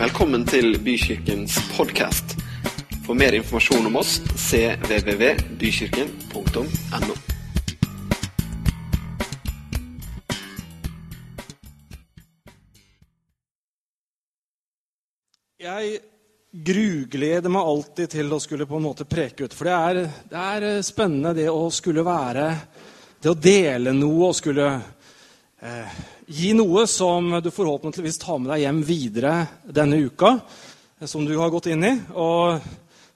Velkommen til Bykirkens podkast. For mer informasjon om oss cvvvbykirken.no. Jeg grugleder meg alltid til å skulle på en måte preke ut. For det er, det er eh, spennende det å skulle være Det å dele noe og skulle eh, gi noe som du forhåpentligvis tar med deg hjem videre denne uka, eh, som du har gått inn i. Og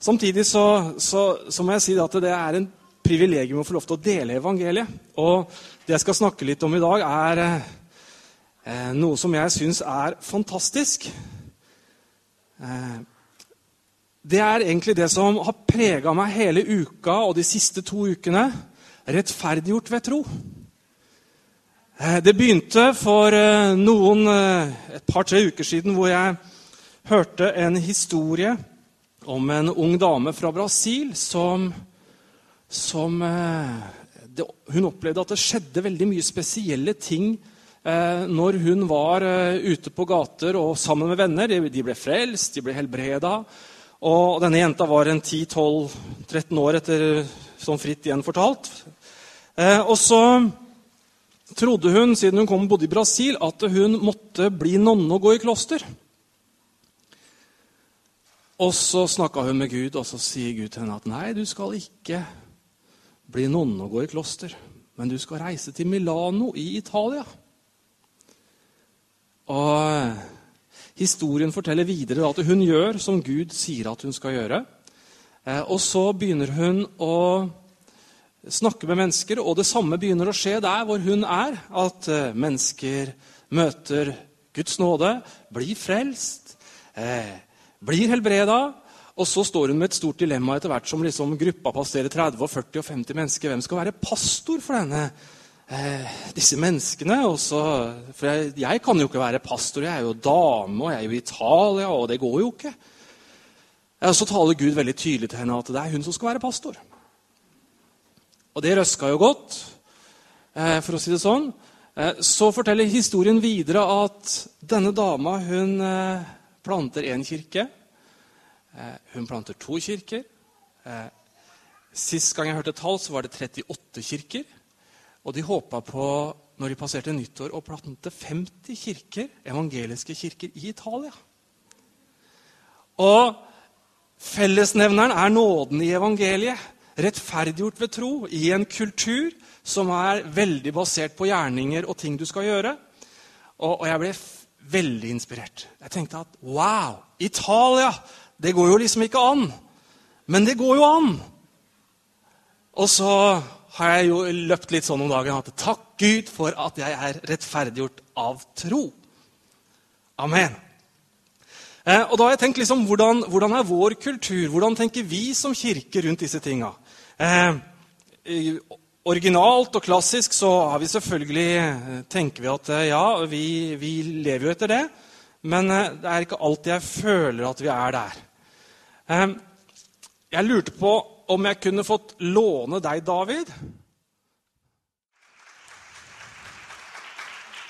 samtidig så, så, så må jeg si at det er en privilegium å få lov til å dele evangeliet. Og det jeg skal snakke litt om i dag, er eh, noe som jeg syns er fantastisk. Eh, det er egentlig det som har prega meg hele uka og de siste to ukene. Rettferdiggjort ved tro. Eh, det begynte for eh, noen, et par-tre uker siden hvor jeg hørte en historie om en ung dame fra Brasil som, som det, Hun opplevde at det skjedde veldig mye spesielle ting når hun var ute på gater og sammen med venner. De ble frelst, de ble helbreda. Og denne jenta var en 10-12-13 år etter sånn fritt igjen fortalt. Eh, og så trodde hun, siden hun kom og bodde i Brasil, at hun måtte bli nonne og gå i kloster. Og så snakka hun med Gud, og så sier Gud til henne at nei, du skal ikke bli nonne og gå i kloster, men du skal reise til Milano i Italia. Og Historien forteller videre at hun gjør som Gud sier at hun skal gjøre. Eh, og så begynner hun å snakke med mennesker, og det samme begynner å skje der hvor hun er. At eh, mennesker møter Guds nåde, blir frelst, eh, blir helbreda. Og så står hun med et stort dilemma etter hvert som liksom gruppa passerer 30, 40 og 50 mennesker. Hvem skal være pastor for denne eh, disse menneskene. Også, for jeg, jeg, kan jo ikke være pastor. Jeg er jo dame, og jeg er jo i Italia, og det går jo ikke. Og så taler Gud veldig tydelig til henne at det er hun som skal være pastor. Og det røska jo godt, eh, for å si det sånn. Eh, så forteller historien videre at denne dama hun eh, planter én kirke. Hun planter to kirker. Sist gang jeg hørte tall, så var det 38 kirker. Og de håpa på, når de passerte nyttår, å plante 50 kirker, evangeliske kirker i Italia. Og fellesnevneren er nåden i evangeliet. Rettferdiggjort ved tro i en kultur som er veldig basert på gjerninger og ting du skal gjøre. Og, og jeg ble veldig inspirert. Jeg tenkte at wow, Italia! Det går jo liksom ikke an. Men det går jo an! Og så har jeg jo løpt litt sånn om dagen at takk Gud for at jeg er rettferdiggjort av tro. Amen. Eh, og da har jeg tenkt liksom, hvordan, hvordan, er vår kultur? Hvordan tenker vi som kirke rundt disse tinga? Eh, originalt og klassisk så har vi selvfølgelig eh, tenker vi at eh, ja, vi, vi, lever jo etter det. Men eh, det er ikke alltid jeg føler at vi er der. Eh, jeg lurte på om jeg kunne fått låne deg, David.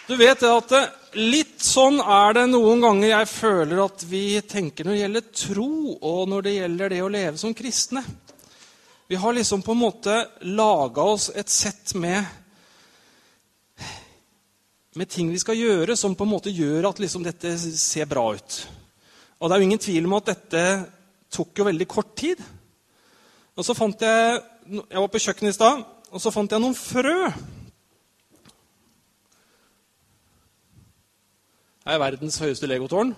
Du vet at litt sånn er det noen ganger jeg føler at vi tenker når det gjelder tro, og når det gjelder det å leve som kristne. Vi har liksom på en måte laga oss et sett med, med ting vi skal gjøre, som på en måte gjør at liksom dette ser bra ut. Og det er jo ingen tvil om at dette tok jo veldig kort tid. Og så fant jeg Jeg var på kjøkkenet i stad, og så fant jeg noen frø. Det er verdens høyeste legotårn.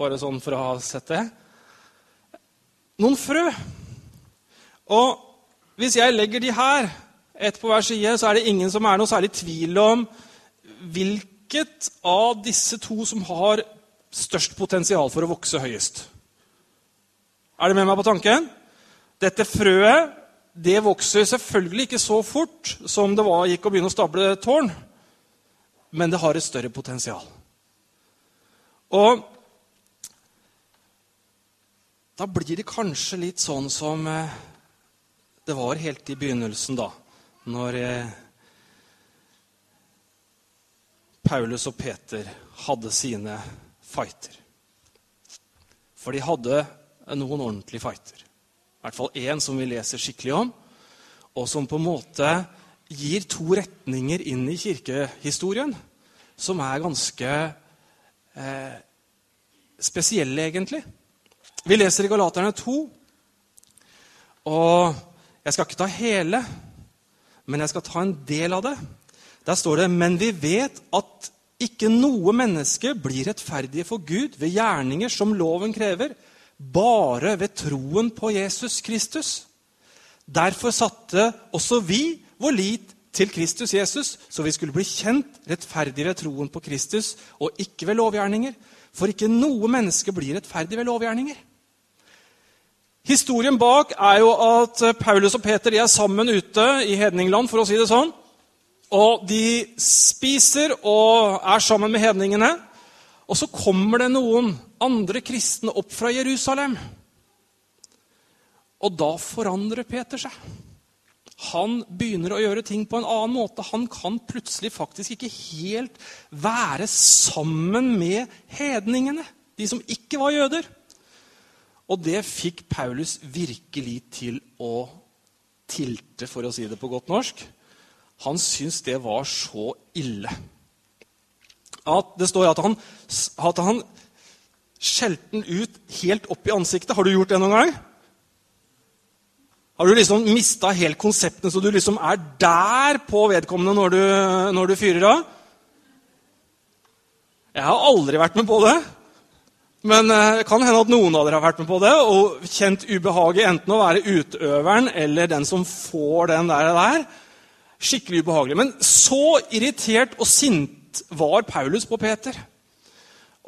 Bare sånn for å ha sett det. Noen frø. Og hvis jeg legger de her, ett på hver side, så er det ingen som er noe særlig tvil om hvilket av disse to som har størst potensial for å vokse høyest. Er det med meg på tanken? Dette frøet det vokser selvfølgelig ikke så fort som det var, gikk å begynne å stable tårn, men det har et større potensial. Og da blir det kanskje litt sånn som eh, det var helt i begynnelsen, da, når eh, Paulus og Peter hadde sine fighter. For de hadde noen ordentlige fighter. I hvert fall én som vi leser skikkelig om, og som på en måte gir to retninger inn i kirkehistorien som er ganske eh, spesielle, egentlig. Vi leser i Galaterne 2, og jeg skal ikke ta hele, men jeg skal ta en del av det. Der står det Men vi vet at ikke noe menneske blir rettferdige for Gud ved gjerninger som loven krever, bare ved troen på Jesus Kristus. Derfor satte også vi vår lit til Kristus Jesus, så vi skulle bli kjent rettferdige ved troen på Kristus og ikke ved lovgjerninger. For ikke noe menneske blir rettferdig ved lovgjerninger. Historien bak er jo at Paulus og Peter er sammen ute i hedningland, for å si det sånn. Og de spiser og er sammen med hedningene. Og så kommer det noen andre kristne opp fra Jerusalem. Og da forandrer Peter seg. Han begynner å gjøre ting på en annen måte. Han kan plutselig faktisk ikke helt være sammen med hedningene, de som ikke var jøder. Og det fikk Paulus virkelig til å tilte, for å si det på godt norsk. Han syntes det var så ille. At det står at han, at han skjelte den ut helt opp i ansiktet. Har du gjort det noen gang? Har du liksom mista helt konseptene, så du liksom er der på vedkommende når du, når du fyrer av? Jeg har aldri vært med på det. Men eh, det kan hende at noen av dere har vært med på det og kjent ubehaget enten å være utøveren eller den som får den der. der. Skikkelig ubehagelig. Men så irritert og sint var Paulus på Peter.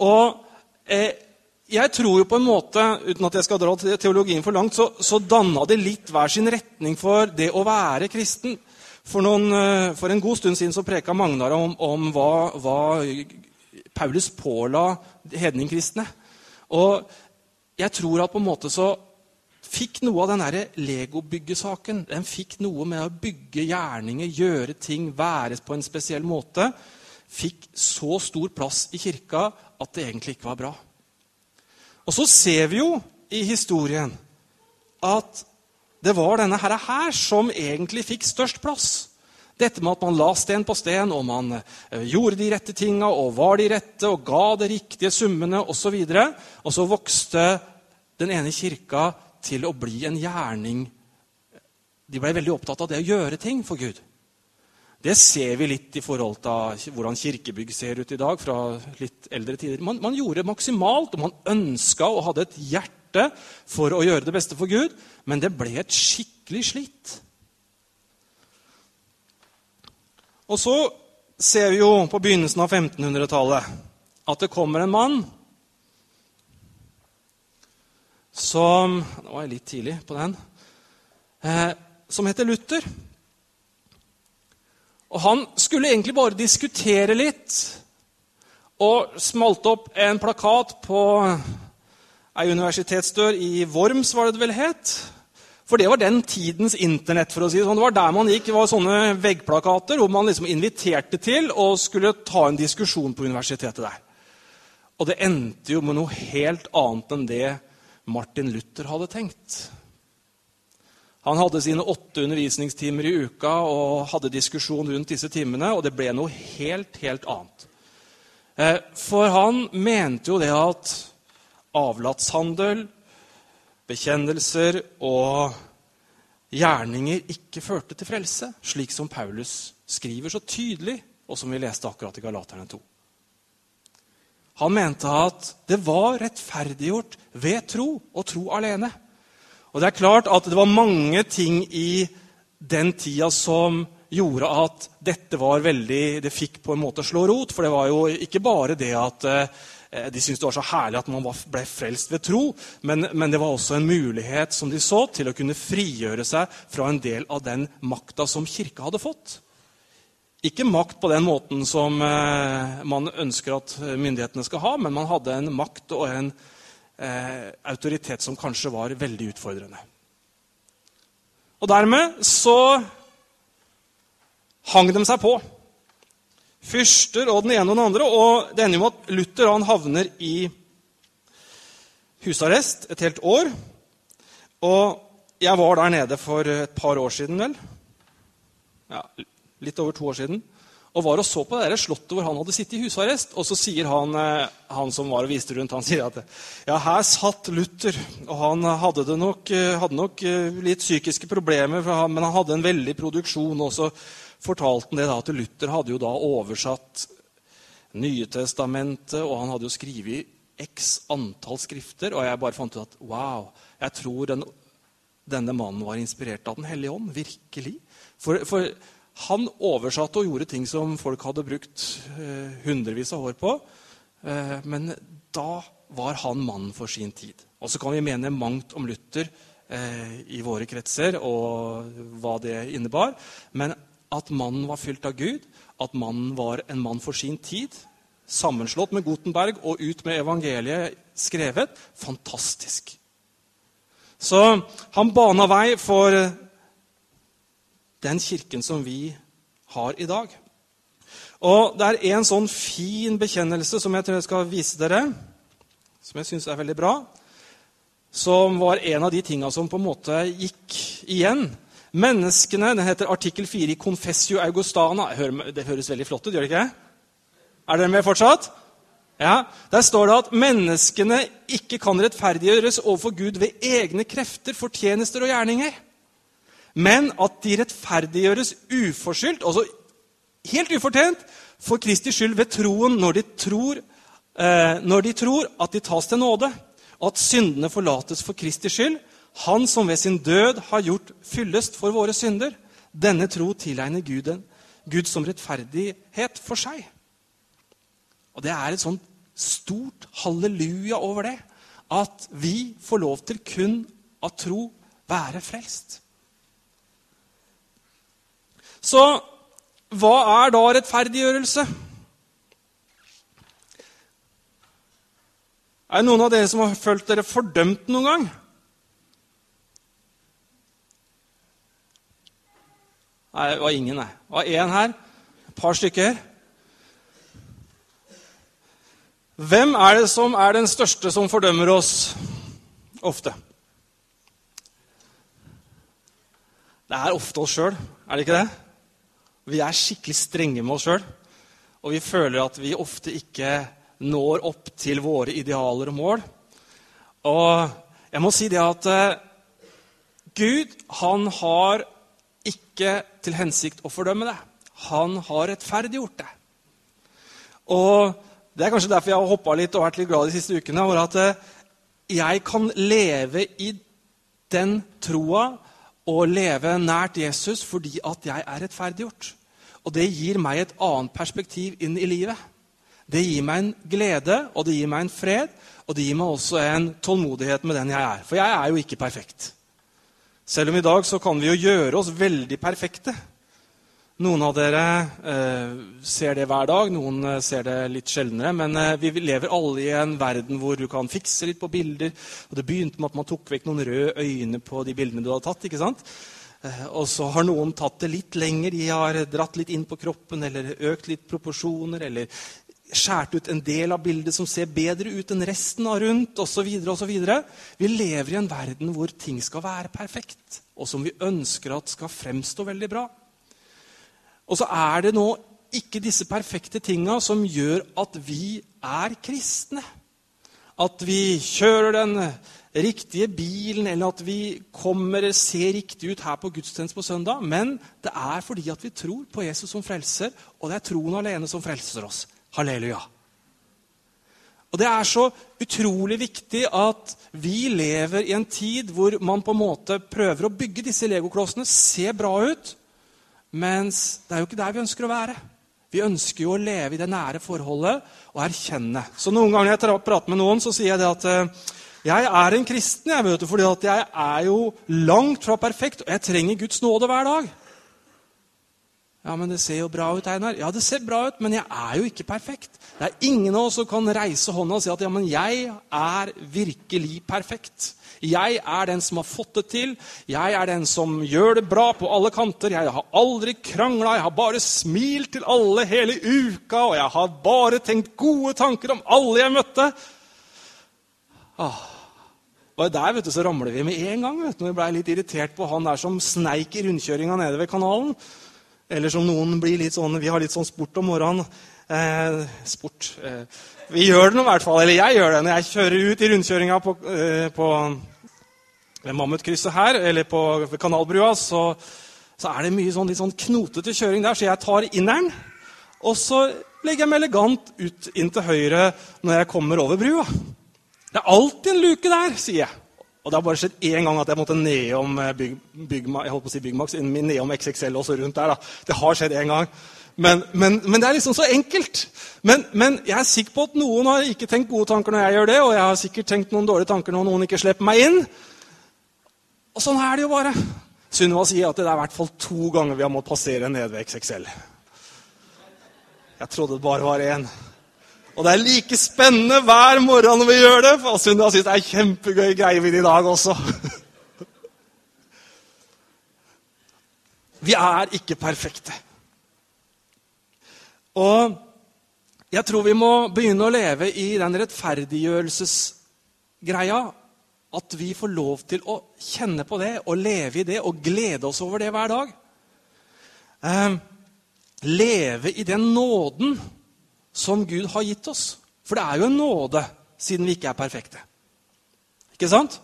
Og eh, jeg tror jo på en måte, uten at jeg skal dra teologien for langt, så, så danna det litt hver sin retning for det å være kristen. For, noen, eh, for en god stund siden så preka Magnar om, om hva, hva, Paulus påla hedningkristne. Og jeg tror at på en måte så fikk noe av den legobyggesaken Den fikk noe med å bygge gjerninger, gjøre ting, være på en spesiell måte. Fikk så stor plass i kirka at det egentlig ikke var bra. Og så ser vi jo i historien at det var denne herre her som egentlig fikk størst plass. Dette med at man la sten på sten, og man eh, gjorde de rette tinga og var de rette og ga de riktige summene osv. Og, så og så vokste den ene kirka til å bli en gjerning De ble veldig opptatt av det å gjøre ting for Gud. Det ser vi litt i forhold til hvordan kirkebygg ser ut i dag. fra litt eldre tider. Man, man gjorde maksimalt, og man ønska og hadde et hjerte for å gjøre det beste for Gud, men det ble et skikkelig slitt. Og så ser vi jo på begynnelsen av 1500-tallet at det kommer en mann som Nå var jeg litt tidlig på den. Eh, som heter Luther. Og han skulle egentlig bare diskutere litt. Og smalt opp en plakat på ei universitetsdør i Worms, var det det vel het. For det var den tidens Internett. for å si Det sånn. Det var der man gikk. Det var sånne veggplakater hvor man liksom inviterte til og skulle ta en diskusjon på universitetet der. Og det endte jo med noe helt annet enn det Martin Luther hadde tenkt. Han hadde sine åtte undervisningstimer i uka og hadde diskusjon rundt disse timene, og det ble noe helt, helt annet. Eh, for han mente jo det at avlatshandel, bekjennelser og gjerninger ikke førte til frelse, slik som Paulus skriver så tydelig, og som vi leste akkurat i Galaterne 2. Han mente at det var rettferdiggjort ved tro og tro alene. Og det er klart at det var mange ting i den tida som gjorde at dette var veldig Det fikk på en måte slå rot. For det var jo ikke bare det at eh, de syntes det var så herlig at man ble frelst ved tro, men, men, det var også en mulighet som de så til å kunne frigjøre seg fra en del av den makta som kirka hadde fått. Ikke makt på den måten som eh, man ønsker at myndighetene skal ha, men man hadde en makt og en eh, autoritet som kanskje var veldig utfordrende. Og dermed så hang de seg på. Fyrster og den ene og den andre. Og det ender med at Luther han havner i husarrest et helt år. Og jeg var der nede for et par år siden, vel. Ja, litt over to år siden. Og var og så på det slottet hvor han hadde sittet i husarrest. Og så sier han, eh, han som var og viste rundt, han sier at ja, her satt Luther. Og han hadde, nok, eh, hadde nok eh, litt psykiske problemer, men han hadde en veldig produksjon. Og så fortalte han det da at Luther hadde jo da oversatt Nye testamentet, og han hadde jo skrevet x antall skrifter. Og jeg bare fant ut at wow, jeg tror den, denne mannen var inspirert av Den hellige ånd. Virkelig. For, for han oversatte og gjorde ting som folk hadde brukt eh, hundrevis av år på. Eh, men da var han mannen for sin tid. Og så kan vi mene mangt om Luther eh, i våre kretser og hva det innebar. Men at mannen var fylt av Gud, at mannen var en mann for sin tid, sammenslått med Gutenberg og ut med evangeliet skrevet fantastisk. Så han bana vei for den kirken som vi har i dag. Og Det er en sånn fin bekjennelse som jeg tror jeg skal vise dere, som jeg syns er veldig bra. Som var en av de tinga som på en måte gikk igjen. Menneskene, Den heter artikkel 4 i Confessio Augustana. Det høres veldig flott ut, gjør det ikke? Er dere med fortsatt? Ja, Der står det at menneskene ikke kan rettferdiggjøres overfor Gud ved egne krefter, fortjenester og gjerninger men at de rettferdiggjøres uforskyldt, altså helt ufortjent, for Kristi skyld ved troen når de tror, eh, når de tror at de tas til nåde, og at syndene forlates for Kristi skyld, han som ved sin død har gjort fyllest for våre synder. Denne tro tilegner Gud, Gud som rettferdighet for seg. Og Det er et sånt stort halleluja over det. At vi får lov til kun av tro være frelst. Så hva er da rettferdiggjørelse? Er det noen av dere som har følt dere fordømt noen gang? Nei, det var ingen, nei. Det var én her. Et par stykker. Hvem er det som er den største som fordømmer oss ofte? Det er ofte oss sjøl, er det ikke det? Vi er skikkelig strenge med oss sjøl. Og vi føler at vi ofte ikke når opp til våre idealer og mål. Og jeg må si det at uh, Gud, han har ikke til hensikt å fordømme det. Han har rettferdiggjort det. Og det er kanskje derfor jeg har hoppa litt og vært litt glad de siste ukene. over at uh, jeg kan leve i den troa og leve nært Jesus fordi at jeg er rettferdiggjort. Og det gir meg et annet perspektiv inn i livet. Det gir meg en glede, og det gir meg en fred, og det gir meg også en tålmodighet med den jeg er. For jeg er jo ikke perfekt. Selv om i dag så kan vi jo gjøre oss veldig perfekte. Noen av dere eh, ser det hver dag, noen eh, ser det litt sjeldnere. Men eh, vi lever alle i en verden hvor du kan fikse litt på bilder. Og det begynte med at man tok vekk noen røde øyne på de bildene du hadde tatt. ikke sant? Eh, og så har noen tatt det litt lenger. De har dratt litt inn på kroppen eller økt litt proporsjoner. Eller skåret ut en del av bildet som ser bedre ut enn resten av rundt osv. Vi lever i en verden hvor ting skal være perfekt, og som vi ønsker at skal fremstå veldig bra. Og så er det nå ikke disse perfekte tinga som gjør at vi er kristne. At vi kjører den riktige bilen, eller at vi kommer ser riktig ut her på gudstjeneste på søndag. Men det er fordi at vi tror på Jesus som frelser, og det er troen alene som frelser oss. Halleluja. Og Det er så utrolig viktig at vi lever i en tid hvor man på en måte prøver å bygge disse legoklossene, se bra ut, mens det er jo ikke der vi ønsker å være. Vi ønsker jo å leve i det nære forholdet og erkjenne. Så Noen ganger når jeg prater med noen, så sier jeg det at eh, jeg er en kristen, jeg, vet fordi jeg er jo langt fra perfekt, og jeg trenger Guds nåde hver dag. Ja, men det ser jo bra ut, Einar. Ja, det ser bra ut, men jeg er jo ikke perfekt. Det er ingen av oss som kan reise hånda og si at ja, men jeg er virkelig perfekt. Jeg er den som har fått det til. Jeg er den som gjør det bra på alle kanter. Jeg har aldri krangla, jeg har bare smilt til alle hele uka, og jeg har bare tenkt gode tanker om alle jeg møtte. Ah, Og der vet du, så ramler vi med en gang. vet du, når vi blei litt irritert på han der som sneik i rundkjøringa nede ved kanalen. Eller som noen blir litt sånn Vi har litt sånn sport om morgenen. Eh, sport eh, Vi gjør det nå i hvert fall. Eller jeg gjør det når jeg kjører ut i rundkjøringa på, eh, på Mammutkrysset her, eller på Kanalbrua, så, så, er det mye sånn, litt sånn knotete kjøring der. Så jeg tar inneren, og så legger jeg meg elegant ut inn til høyre når jeg kommer over brua. Det er alltid en luke der, sier jeg. Og det har bare skjedd én gang at jeg måtte nedom eh, bygg, bygg, jeg holdt på å si Byggmax, nedom XXL også rundt der. da. Det har skjedd én gang. Men, men, men, det er liksom så enkelt. Men, men, jeg er sikker på at noen har ikke tenkt gode tanker når jeg gjør det, og jeg har sikkert tenkt noen dårlige tanker når noen ikke slipper meg inn. Og sånn er det jo bare. Sunniva sier at det er i hvert fall to ganger vi har måttet passere ned ved XXL. Jeg trodde det bare var én. Og det er like spennende hver morgen når vi gjør det. For Sunniva syns det er kjempegøy greie vi i dag også. Vi er ikke perfekte. Og jeg tror vi må begynne å leve i den rettferdiggjørelsesgreia. At vi får lov til å kjenne på det og leve i det og glede oss over det hver dag. Eh, leve i den nåden som Gud har gitt oss. For det er jo en nåde, siden vi ikke er perfekte. Ikke sant?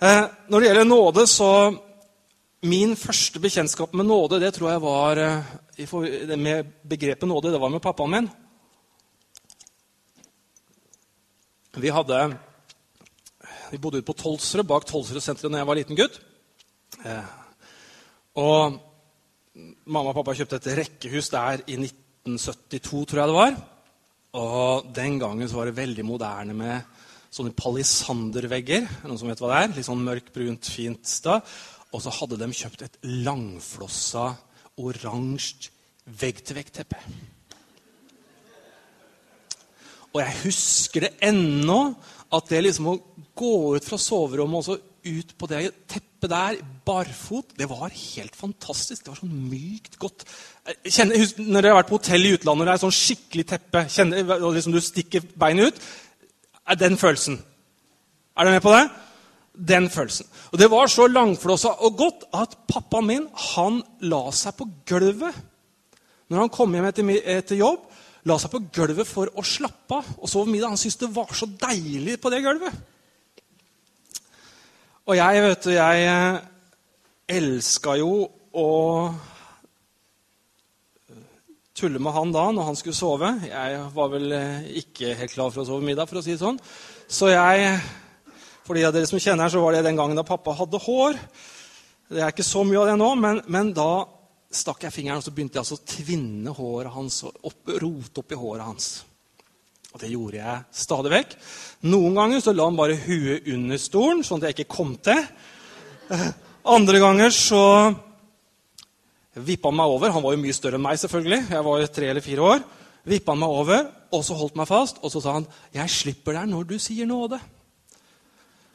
Eh, når det gjelder nåde, så Min første bekjentskap med nåde det tror jeg var eh, med begrepet nåde, det var med pappaen min. Vi hadde vi bodde ute på Tolsrud, bak Tolsrud-senteret da jeg var liten gutt. Eh, og mamma og pappa kjøpte et rekkehus der i 19 1972, tror jeg det var. Og den gangen så var det veldig moderne med sånne palisandervegger. Noen som vet hva det er? Litt sånn mørkbrunt, fint sted. Og så hadde de kjøpt et langflossa, oransje vegg-til-vegg-teppe. Og jeg husker det ennå, at det liksom å gå ut fra soverommet og så ut på det teppet der, barfot, det var helt fantastisk. Det var sånn mykt, godt. Kjenner, husk, når dere har vært på hotell i utlandet og det er sånn skikkelig teppe, kjenner, og liksom du stikker beinet ut er Den følelsen. Er du med på det? Den følelsen. Og Det var så langflåsa og godt at pappaen min han la seg på gulvet når han kom hjem etter, etter jobb. La seg på gulvet for å slappe av og sove middag. Han syntes det var så deilig på det gulvet. Og jeg, vet du, jeg eh, elska jo å tulle med han da når han skulle sove. Jeg var vel eh, ikke helt klar for å sove middag, for å si det sånn. Så jeg For de av dere som kjenner her, så var det den gangen da pappa hadde hår. Det er ikke så mye av det nå, men, men da stakk jeg fingeren og så begynte jeg altså å tvinne håret hans og opp, rote opp i håret hans. Og det gjorde jeg stadig vekk. Noen ganger så la han bare huet under stolen, sånn at jeg ikke kom til. Andre ganger så vippa han meg over. Han var jo mye større enn meg, selvfølgelig. Jeg var tre eller fire år. Vippa han meg over, og så holdt meg fast, og så sa han, 'Jeg slipper deg når du sier nåde'.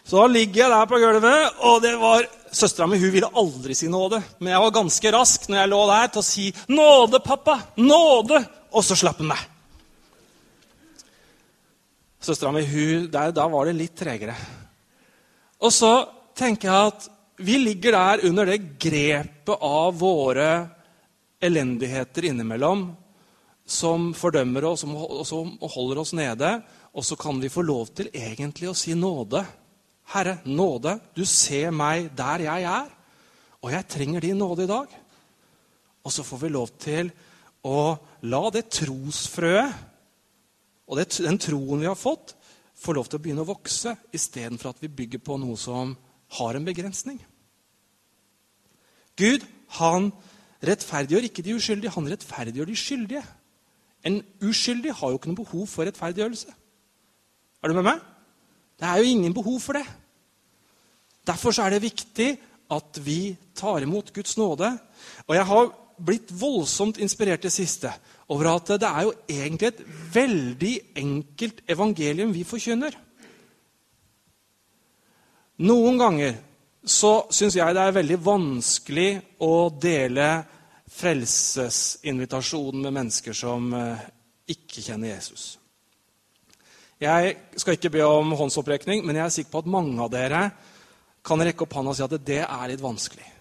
Så da ligger jeg der på gulvet, og det var Søstera mi ville aldri si nåde. Men jeg var ganske rask når jeg lå der, til å si 'Nåde, pappa! Nåde!' Og så slapp han meg. Søstera mi da var det litt tregere. Og så tenker jeg at vi ligger der under det grepet av våre elendigheter innimellom som fordømmer oss og som holder oss nede. Og så kan vi få lov til egentlig å si nåde. Herre, nåde, du ser meg der jeg er, og jeg trenger din nåde i dag. Og så får vi lov til å la det trosfrøet og det, den troen vi har fått, får lov til å begynne å vokse istedenfor at vi bygger på noe som har en begrensning. Gud han rettferdiggjør ikke de uskyldige, han rettferdiggjør de skyldige. En uskyldig har jo ikke noe behov for rettferdiggjørelse. Er du med meg? Det er jo ingen behov for det. Derfor er det viktig at vi tar imot Guds nåde. Og jeg har blitt voldsomt inspirert det siste over at det er jo egentlig et veldig enkelt evangelium vi forkynner. Noen ganger så syns jeg det er veldig vanskelig å dele frelsesinvitasjonen med mennesker som eh, ikke kjenner Jesus. Jeg skal ikke be om håndsopprekning, men jeg er sikker på at mange av dere kan rekke opp hånda og si at det er litt vanskelig.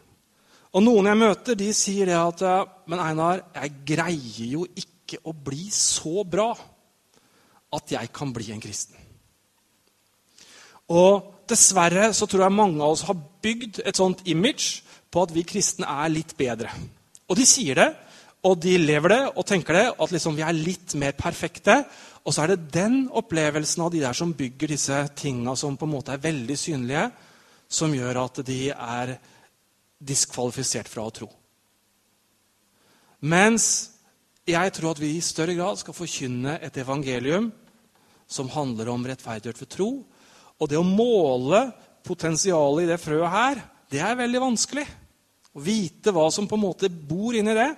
Og noen jeg møter, de sier det at Men Einar, jeg greier jo ikke å bli så bra at jeg kan bli en kristen. Og dessverre så tror jeg mange av oss har bygd et sånt image på at vi kristne er litt bedre. Og de sier det, og de lever det og tenker det, at liksom vi er litt mer perfekte. Og så er det den opplevelsen av de der som bygger disse tinga som på en måte er veldig synlige, som gjør at de er diskvalifisert fra å tro. Mens jeg tror at vi i større grad skal forkynne et evangelium som handler om rettferdighet ved tro. Og det å måle potensialet i det frøet her, det er veldig vanskelig. Å vite hva som på en måte bor inni det.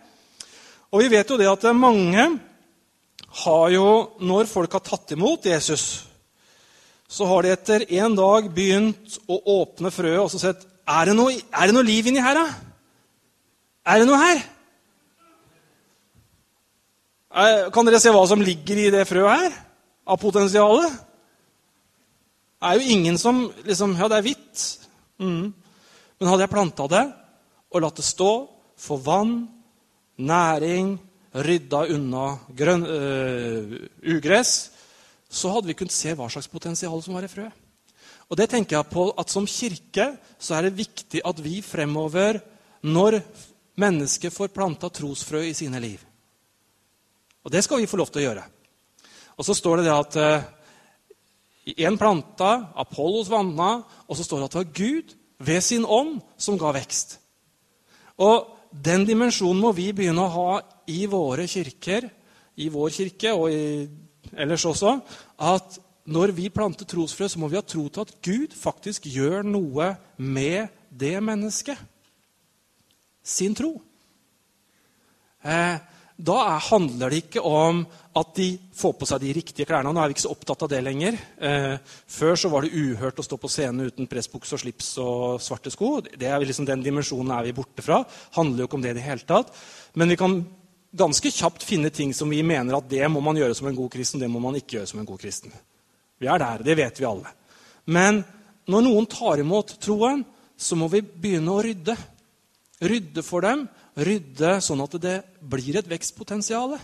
Og vi vet jo det at mange har jo, når folk har tatt imot Jesus, så har de etter en dag begynt å åpne frøet og så sett er det, noe, er det noe liv inni her, da? Er det noe her? Kan dere se hva som ligger i det frøet her? Av potensialet? Det er jo ingen som liksom Ja, det er hvitt. Mm. Men hadde jeg planta det og latt det stå, få vann, næring, rydda unna grønn, øh, ugress, så hadde vi kunnet se hva slags potensial som var i frøet. Og det tenker jeg på at Som kirke så er det viktig at vi fremover, når mennesker får planta trosfrø i sine liv Og det skal vi få lov til å gjøre. Og så står det det at én eh, planta, Apollos vanna, og så står det at det var Gud ved sin ånd som ga vekst. Og den dimensjonen må vi begynne å ha i våre kirker, i vår kirke og i, ellers også, at når vi planter trosfrø, så må vi ha tro til at Gud faktisk gjør noe med det mennesket. Sin tro. Eh, da er, handler det ikke om at de får på seg de riktige klærne. Nå er vi ikke så opptatt av det lenger. Eh, før så var det uhørt å stå på scenen uten pressbukse og slips og svarte sko. Det er liksom Den dimensjonen er vi borte fra. handler jo ikke om det i det hele tatt. Men vi kan ganske kjapt finne ting som vi mener at det må man gjøre som en god kristen, det må man ikke gjøre som en god kristen. Vi er der, det vet vi alle. Men når noen tar imot troen, så må vi begynne å rydde. Rydde for dem, rydde sånn at det blir et vekstpotensial.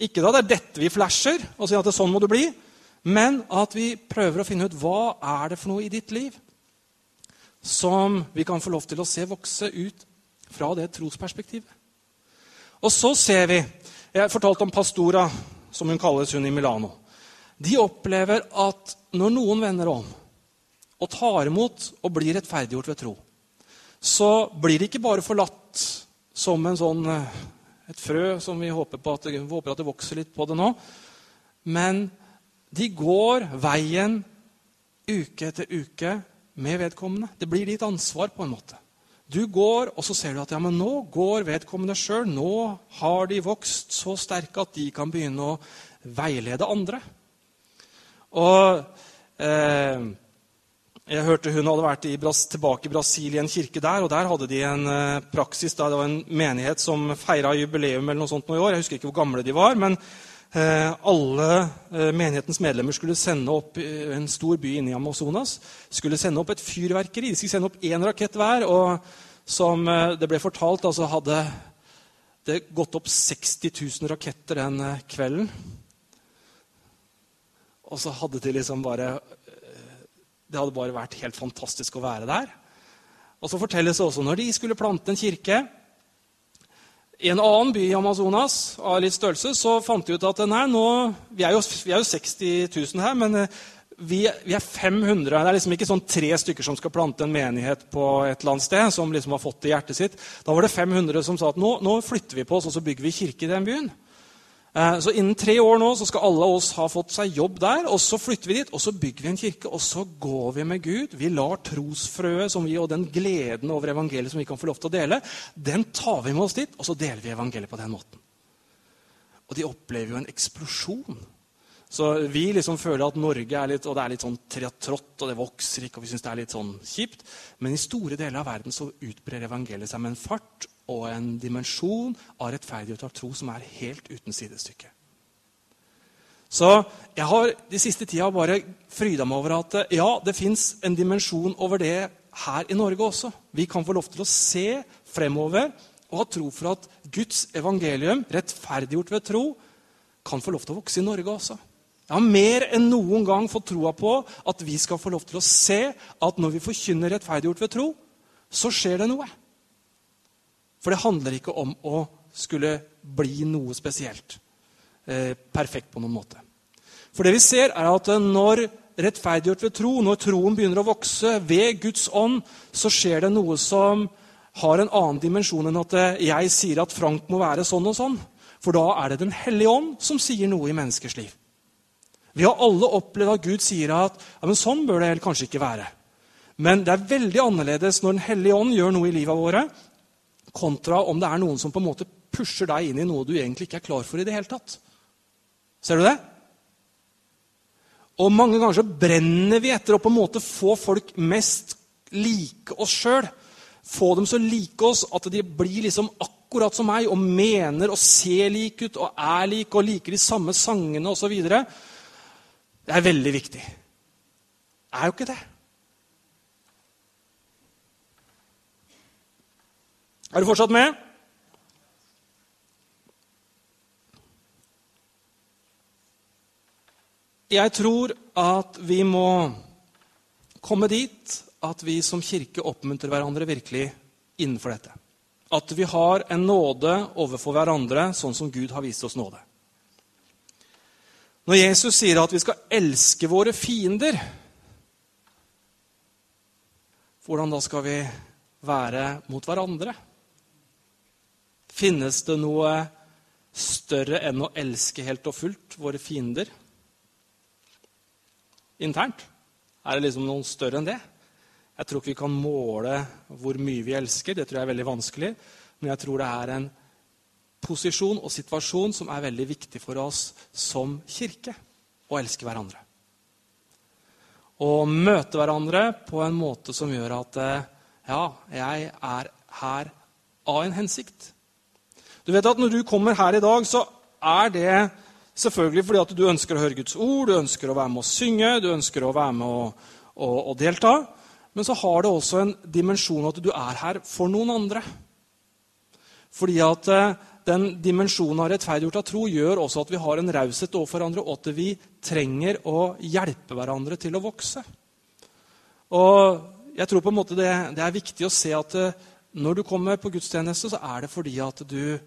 Ikke da det er dette vi flasher og sier at det sånn må det bli, men at vi prøver å finne ut hva er det for noe i ditt liv som vi kan få lov til å se vokse ut fra det trosperspektivet. Og så ser vi Jeg fortalte om Pastora, som hun kalles hun i Milano de opplever at når noen vender om og tar imot og blir rettferdiggjort ved tro, så blir de ikke bare forlatt som sånn, eh, et frø som vi håper, at, vi håper at det vokser litt på det nå. Men de går veien uke etter uke med vedkommende. Det blir ditt ansvar på en måte. Du går, og så ser du at ja, men nå går vedkommende sjøl. Nå har de vokst så sterke at de kan begynne å veilede andre. Og eh, jeg hørte Hun hadde vært i, tilbake i Brasil i en kirke der. og Der hadde de en eh, praksis. Da det var en menighet som feira jubileum eller noe sånt noe i år. Jeg husker ikke hvor gamle de var. men eh, alle eh, menighetens medlemmer skulle sende opp en stor by inne i Amazonas. skulle sende opp et fyrverkeri. De skulle sende opp én rakett hver. og Som det ble fortalt, altså hadde det gått opp 60 000 raketter den kvelden. Og så hadde de liksom bare eh, Det hadde bare vært helt fantastisk å være der. Og så fortelles det også når de skulle plante en kirke i en annen by i Amazonas av litt størrelse, så fant de ut at nei, nå, vi, er jo, vi er jo 60 000 her, men eh, vi, vi, er 500. Det er liksom ikke sånn tre stykker som skal plante en menighet på et eller annet sted. som liksom har fått det i hjertet sitt. Da var det 500 som sa at nå, nå flytter vi på oss og så bygger vi kirke i den byen. Eh, så Innen tre år nå så skal alle oss ha fått seg jobb der. og Så flytter vi dit, og så bygger vi en kirke, og så går vi med Gud. Vi lar trosfrøet som vi, og den gleden over evangeliet som vi kan få lov til å dele, den tar vi med oss dit, og så deler vi evangeliet på den måten. Og de opplever jo en eksplosjon. Så vi liksom føler at Norge er litt, og det er litt sånn trått, og det vokser ikke, og vi syns det er litt sånn kjipt. Men i store deler av verden så utbrer evangeliet seg med en fart og en dimensjon av rettferdighet og tro som er helt uten sidestykke. Så jeg har de siste tida bare fryda meg over at ja, det fins en dimensjon over det her i Norge også. Vi kan få lov til å se fremover og ha tro for at Guds evangelium, rettferdiggjort ved tro, kan få lov til å vokse i Norge også. Jeg har mer enn noen gang fått troa på at vi skal få lov til å se at når vi forkynner rettferdiggjort ved tro, så skjer det noe. For det handler ikke om å skulle bli noe spesielt. Eh, perfekt på noen måte. For det vi ser, er at når rettferdiggjort ved tro, når troen begynner å vokse ved Guds ånd, så skjer det noe som har en annen dimensjon enn at jeg sier at Frank må være sånn og sånn. For da er det Den hellige ånd som sier noe i menneskers liv. Vi har alle opplevd at Gud sier at ja, men sånn bør det kanskje ikke være. Men det er veldig annerledes når Den hellige ånd gjør noe i livet våre, kontra om det er noen som på en måte pusher deg inn i noe du egentlig ikke er klar for i det hele tatt. Ser du det? Og mange ganger så brenner vi etter å på en måte få folk mest like oss sjøl. Få dem så like oss at de blir liksom akkurat som meg og mener og ser like ut og er like og liker de samme sangene osv. Det er veldig viktig. Det er jo ikke det. Er du fortsatt med? Jeg tror at vi må komme dit at vi som kirke oppmuntrer hverandre virkelig innenfor dette. At vi har en nåde overfor hverandre, sånn som Gud har vist oss nåde. Når Jesus sier at vi skal elske våre fiender, hvordan da skal vi være mot hverandre? Finnes det noe større enn å elske helt og fullt våre fiender? internt? Er det liksom noen større enn det? Jeg tror ikke vi kan måle hvor mye vi elsker. Det tror jeg er veldig vanskelig. Men jeg tror det er en posisjon og situasjon som er veldig viktig for oss som kirke. Å elske hverandre. Å møte hverandre på en måte som gjør at eh, ja, jeg er her av en hensikt. Du vet at Når du kommer her i dag, så er det Selvfølgelig fordi at du ønsker å høre Guds ord, du ønsker å være med å synge, du ønsker å være med å, å, å delta. Men så har det også en dimensjon at du er her for noen andre. Fordi at eh, den dimensjonen av rettferdiggjort av tro gjør også at vi har en raushet overfor hverandre, og at vi trenger å hjelpe hverandre til å vokse. Og jeg tror på en måte det, det er viktig å se at eh, når du kommer på gudstjeneste, så er det fordi at du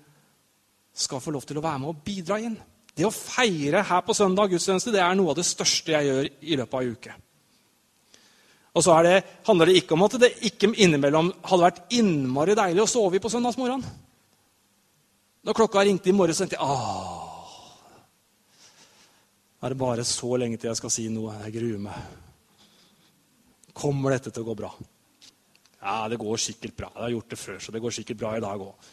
skal få lov til å være med og bidra inn. Det å feire her på søndag gudstjeneste det er noe av det største jeg gjør i løpet av ei uke. Og så det, handler det ikke om at det ikke innimellom hadde vært innmari deilig å sove i på søndagsmorgenen. Når klokka ringte i morges, tenkte jeg Åh, er det bare så lenge til jeg skal si noe? Jeg gruer meg. Kommer dette til å gå bra? Ja, det går sikkert bra. Jeg har gjort det før, så det går sikkert bra i dag òg.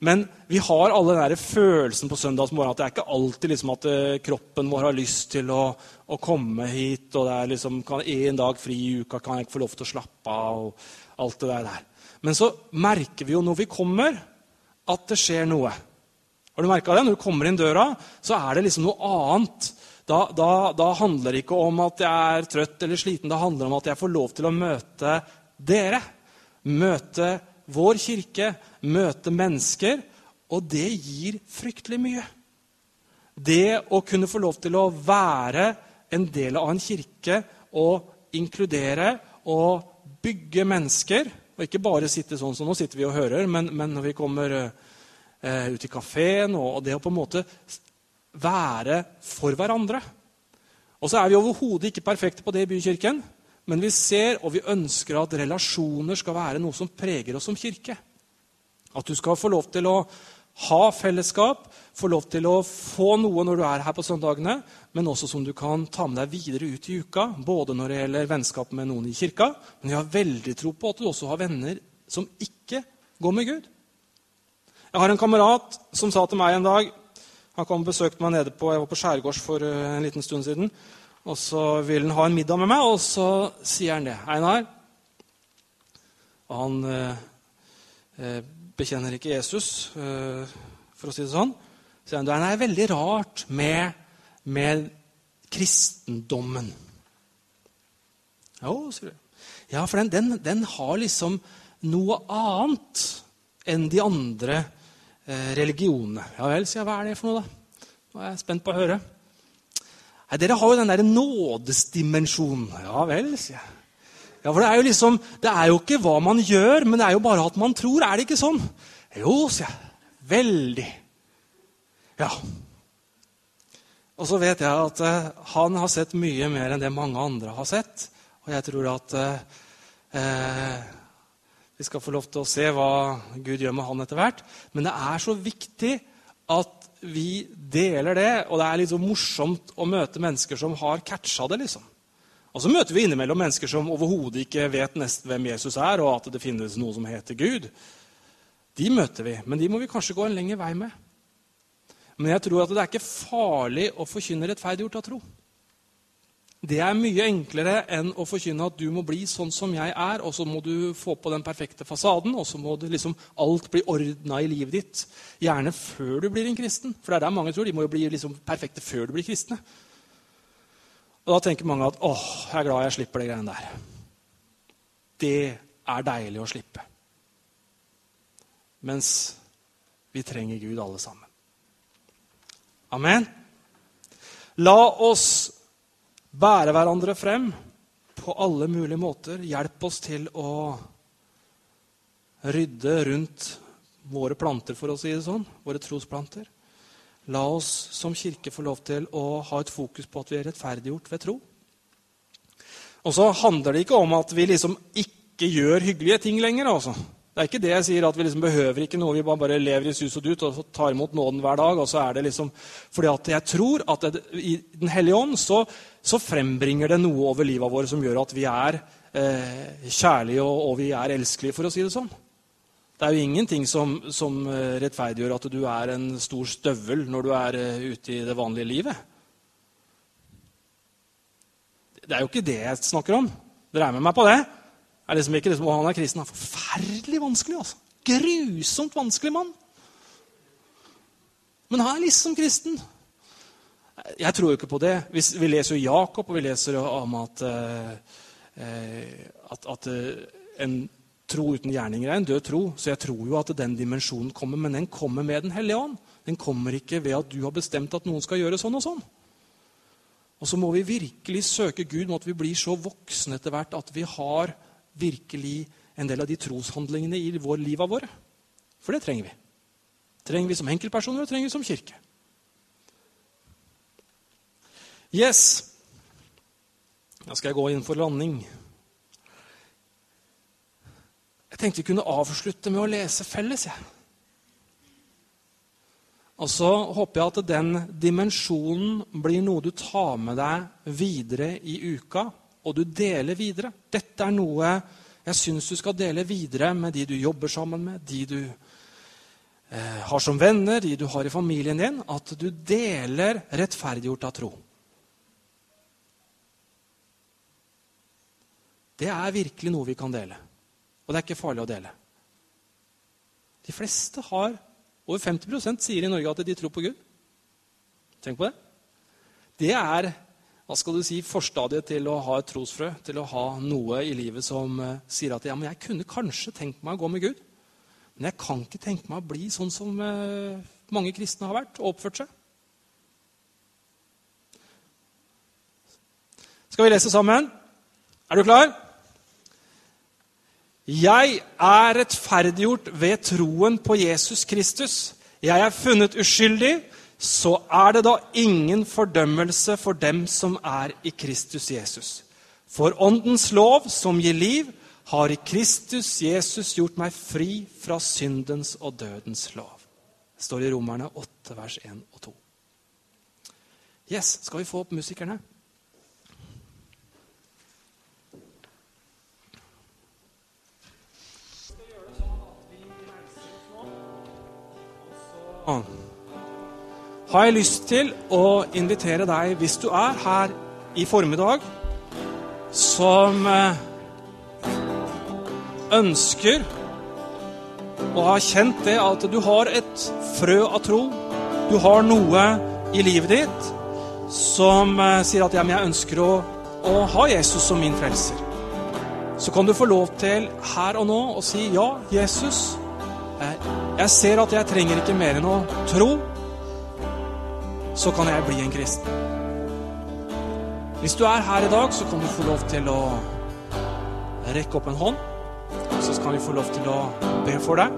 Men vi har alle den følelsen på søndagsmorgen at det er ikke alltid liksom at eh, kroppen vår har lyst til å, å komme hit. og det er liksom, kan En dag fri i uka kan jeg ikke få lov til å slappe av. og alt det der. Men så merker vi jo når vi kommer, at det skjer noe. Har du merka det? Når du kommer inn døra, så er det liksom noe annet. Da, da, da handler det ikke om at jeg er trøtt eller sliten. Det handler om at jeg får lov til å møte dere. Møte vår kirke, møte mennesker, og det gir fryktelig mye. Det å kunne få lov til å være en del av en kirke og inkludere og bygge mennesker, og ikke bare sitte sånn som nå sitter vi og hører, men, men når vi kommer eh, ut i kafeen, og, og det å på en måte være for hverandre. Og så er vi overhodet ikke perfekte på det i Bykirken. Men vi ser og vi ønsker at relasjoner skal være noe som preger oss som kirke. At du skal få lov til å ha fellesskap, få lov til å få noe når du er her på søndagene, men også som du kan ta med deg videre ut i uka, både når det gjelder vennskap med noen i kirka, men jeg har veldig tro på at du også har venner som ikke går med Gud. Jeg har en kamerat som sa til meg en dag Han kom og besøkte meg nede på, jeg var på Skjærgårds for eh, en liten stund siden. Og så vil han ha en middag med meg, og så sier han det. Einar Og han eh, eh, bekjenner ikke Jesus, eh, for å si det sånn. Så sier han det er veldig rart med, med kristendommen. Jo, sier du. Ja, for den, den, den, har liksom noe annet enn de andre eh, religionene. Ja vel, sier jeg. Hva er det for noe, da? Nå er jeg spent på å høre. Nei, Dere har jo den derre nådesdimensjonen. Ja vel, sier jeg. Ja, for det er jo liksom, det er jo ikke hva man gjør, men det er jo bare at man tror. Er det ikke sånn? Jo, sier jeg. Veldig. Ja. Og så vet jeg at uh, han har sett mye mer enn det mange andre har sett. Og jeg tror at uh, uh, vi skal få lov til å se hva Gud gjør med han etter hvert. Men det er så viktig at vi deler det, og det er litt så morsomt å møte mennesker som har catcha det. liksom. Og så møter vi innimellom mennesker som overhodet ikke vet nesten hvem Jesus er, og at det finnes noe som heter Gud. De møter vi, men de må vi kanskje gå en lengre vei med. Men jeg tror at det er ikke farlig å forkynne rettferdiggjort av tro. Det er mye enklere enn å forkynne at du må bli sånn som jeg er, og så må du få på den perfekte fasaden, og så må liksom alt bli ordna i livet ditt. Gjerne før du blir en kristen. For det er der mange tror. De må jo bli liksom perfekte før du blir kristne. Og da tenker mange at åh, jeg er glad jeg slipper de greiene der. Det er deilig å slippe. Mens vi trenger Gud alle sammen. Amen. La oss bære hverandre frem på alle mulige måter. Hjelp oss til å rydde rundt våre planter, for å si det sånn. Våre trosplanter. La oss som kirke få lov til å ha et fokus på at vi er rettferdiggjort ved tro. Og så handler det ikke om at vi liksom ikke gjør hyggelige ting lenger. altså. Det er ikke det jeg sier, at vi liksom behøver ikke noe. Vi bare lever i sus og dut og tar imot nåden hver dag. og så er det liksom, Fordi at jeg tror at det, i Den hellige ånd så, så, frembringer det noe over livet vårt som gjør at vi er eh, kjærlige og, og, vi er elskelige, for å si det sånn. Det er jo ingenting som, som eh, rettferdiggjør at du er en stor støvel når du er uh, ute i det vanlige livet. Det er jo ikke det jeg snakker om. Dere er med meg på det? Er liksom ikke liksom, han er kristen. Han er forferdelig vanskelig. altså. Grusomt vanskelig mann. Men han er liksom kristen. Jeg tror jo ikke på det. Vi leser jo Jakob, og vi leser om at, eh, at, at eh, en tro uten gjerninger er en død tro. Så jeg tror jo at den dimensjonen kommer, men den kommer med Den hellige ånd. Den kommer ikke ved at du har bestemt at noen skal gjøre sånn og sånn. Og så må vi virkelig søke Gud mot at vi blir så voksne etter hvert at vi har virkelig en del av de troshandlingene i vår liv av våre. For det trenger vi. Trenger vi som enkeltpersoner og trenger vi som kirke. Yes. Da skal jeg gå inn for landing. Jeg tenkte vi kunne avslutte med å lese felles. Ja. Og så håper jeg at den dimensjonen blir noe du tar med deg videre i uka og du deler videre. Dette er noe jeg syns du skal dele videre med de du jobber sammen med, de du eh, har som venner, de du har i familien din. At du deler rettferdiggjort av tro. Det er virkelig noe vi kan dele. Og det er ikke farlig å dele. De fleste har Over 50% sier i Norge at de tror på Gud. Tenk på det. Det er hva skal du si, forstadiet til å ha et trosfrø, til å ha noe i livet som uh, sier at ja, men jeg kunne kanskje tenkt meg å gå med Gud, men jeg kan ikke tenke meg å bli sånn som uh, mange kristne har vært og oppført seg. Skal vi lese sammen? Er du klar? Jeg er rettferdiggjort ved troen på Jesus Kristus. Jeg er funnet uskyldig så er det da ingen fordømmelse for dem som er i Kristus Jesus. For Åndens lov, som gir liv, har i Kristus Jesus gjort meg fri fra syndens og dødens lov. Det står i Romerne 8, vers 1 og 2. Yes, skal vi få opp musikerne? Ah har jeg lyst til å invitere deg, hvis du er her i formiddag, som eh, ønsker og har kjent det at du har et frø av tro, du har noe i livet ditt som eh, sier at ja, men jeg ønsker å, å ha Jesus som min frelser, så kan du få lov til her og nå å si ja, Jesus. eh, Jeg ser at jeg trenger ikke mer enn å tro. Så kan jeg bli en kristen. Hvis du er her i dag, så kan du få lov til å rekke opp en hånd. Så kan vi få lov til å be for deg.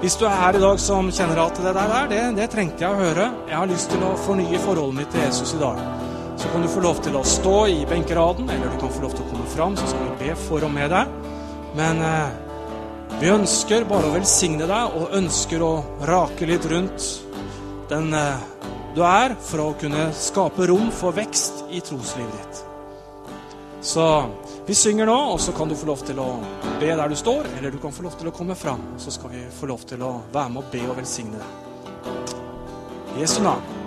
Hvis du er her i dag som kjenner at det der, det, det trengte jeg å høre. Jeg har lyst til å fornye forholdet mitt til Jesus i dag. Så kan du få lov til å stå i benkeraden, eller du kan få lov til å komme fram, så skal vi be for og med deg. Men eh, vi ønsker bare å velsigne deg, og ønsker å rake litt rundt den eh, du er, for å kunne skape rom for vekst i troslivet ditt. Så vi synger nå, og så kan du få lov til å be der du står, eller du kan få lov til å komme fram. Så skal vi få lov til å være med og be og velsigne deg. Jesu navn.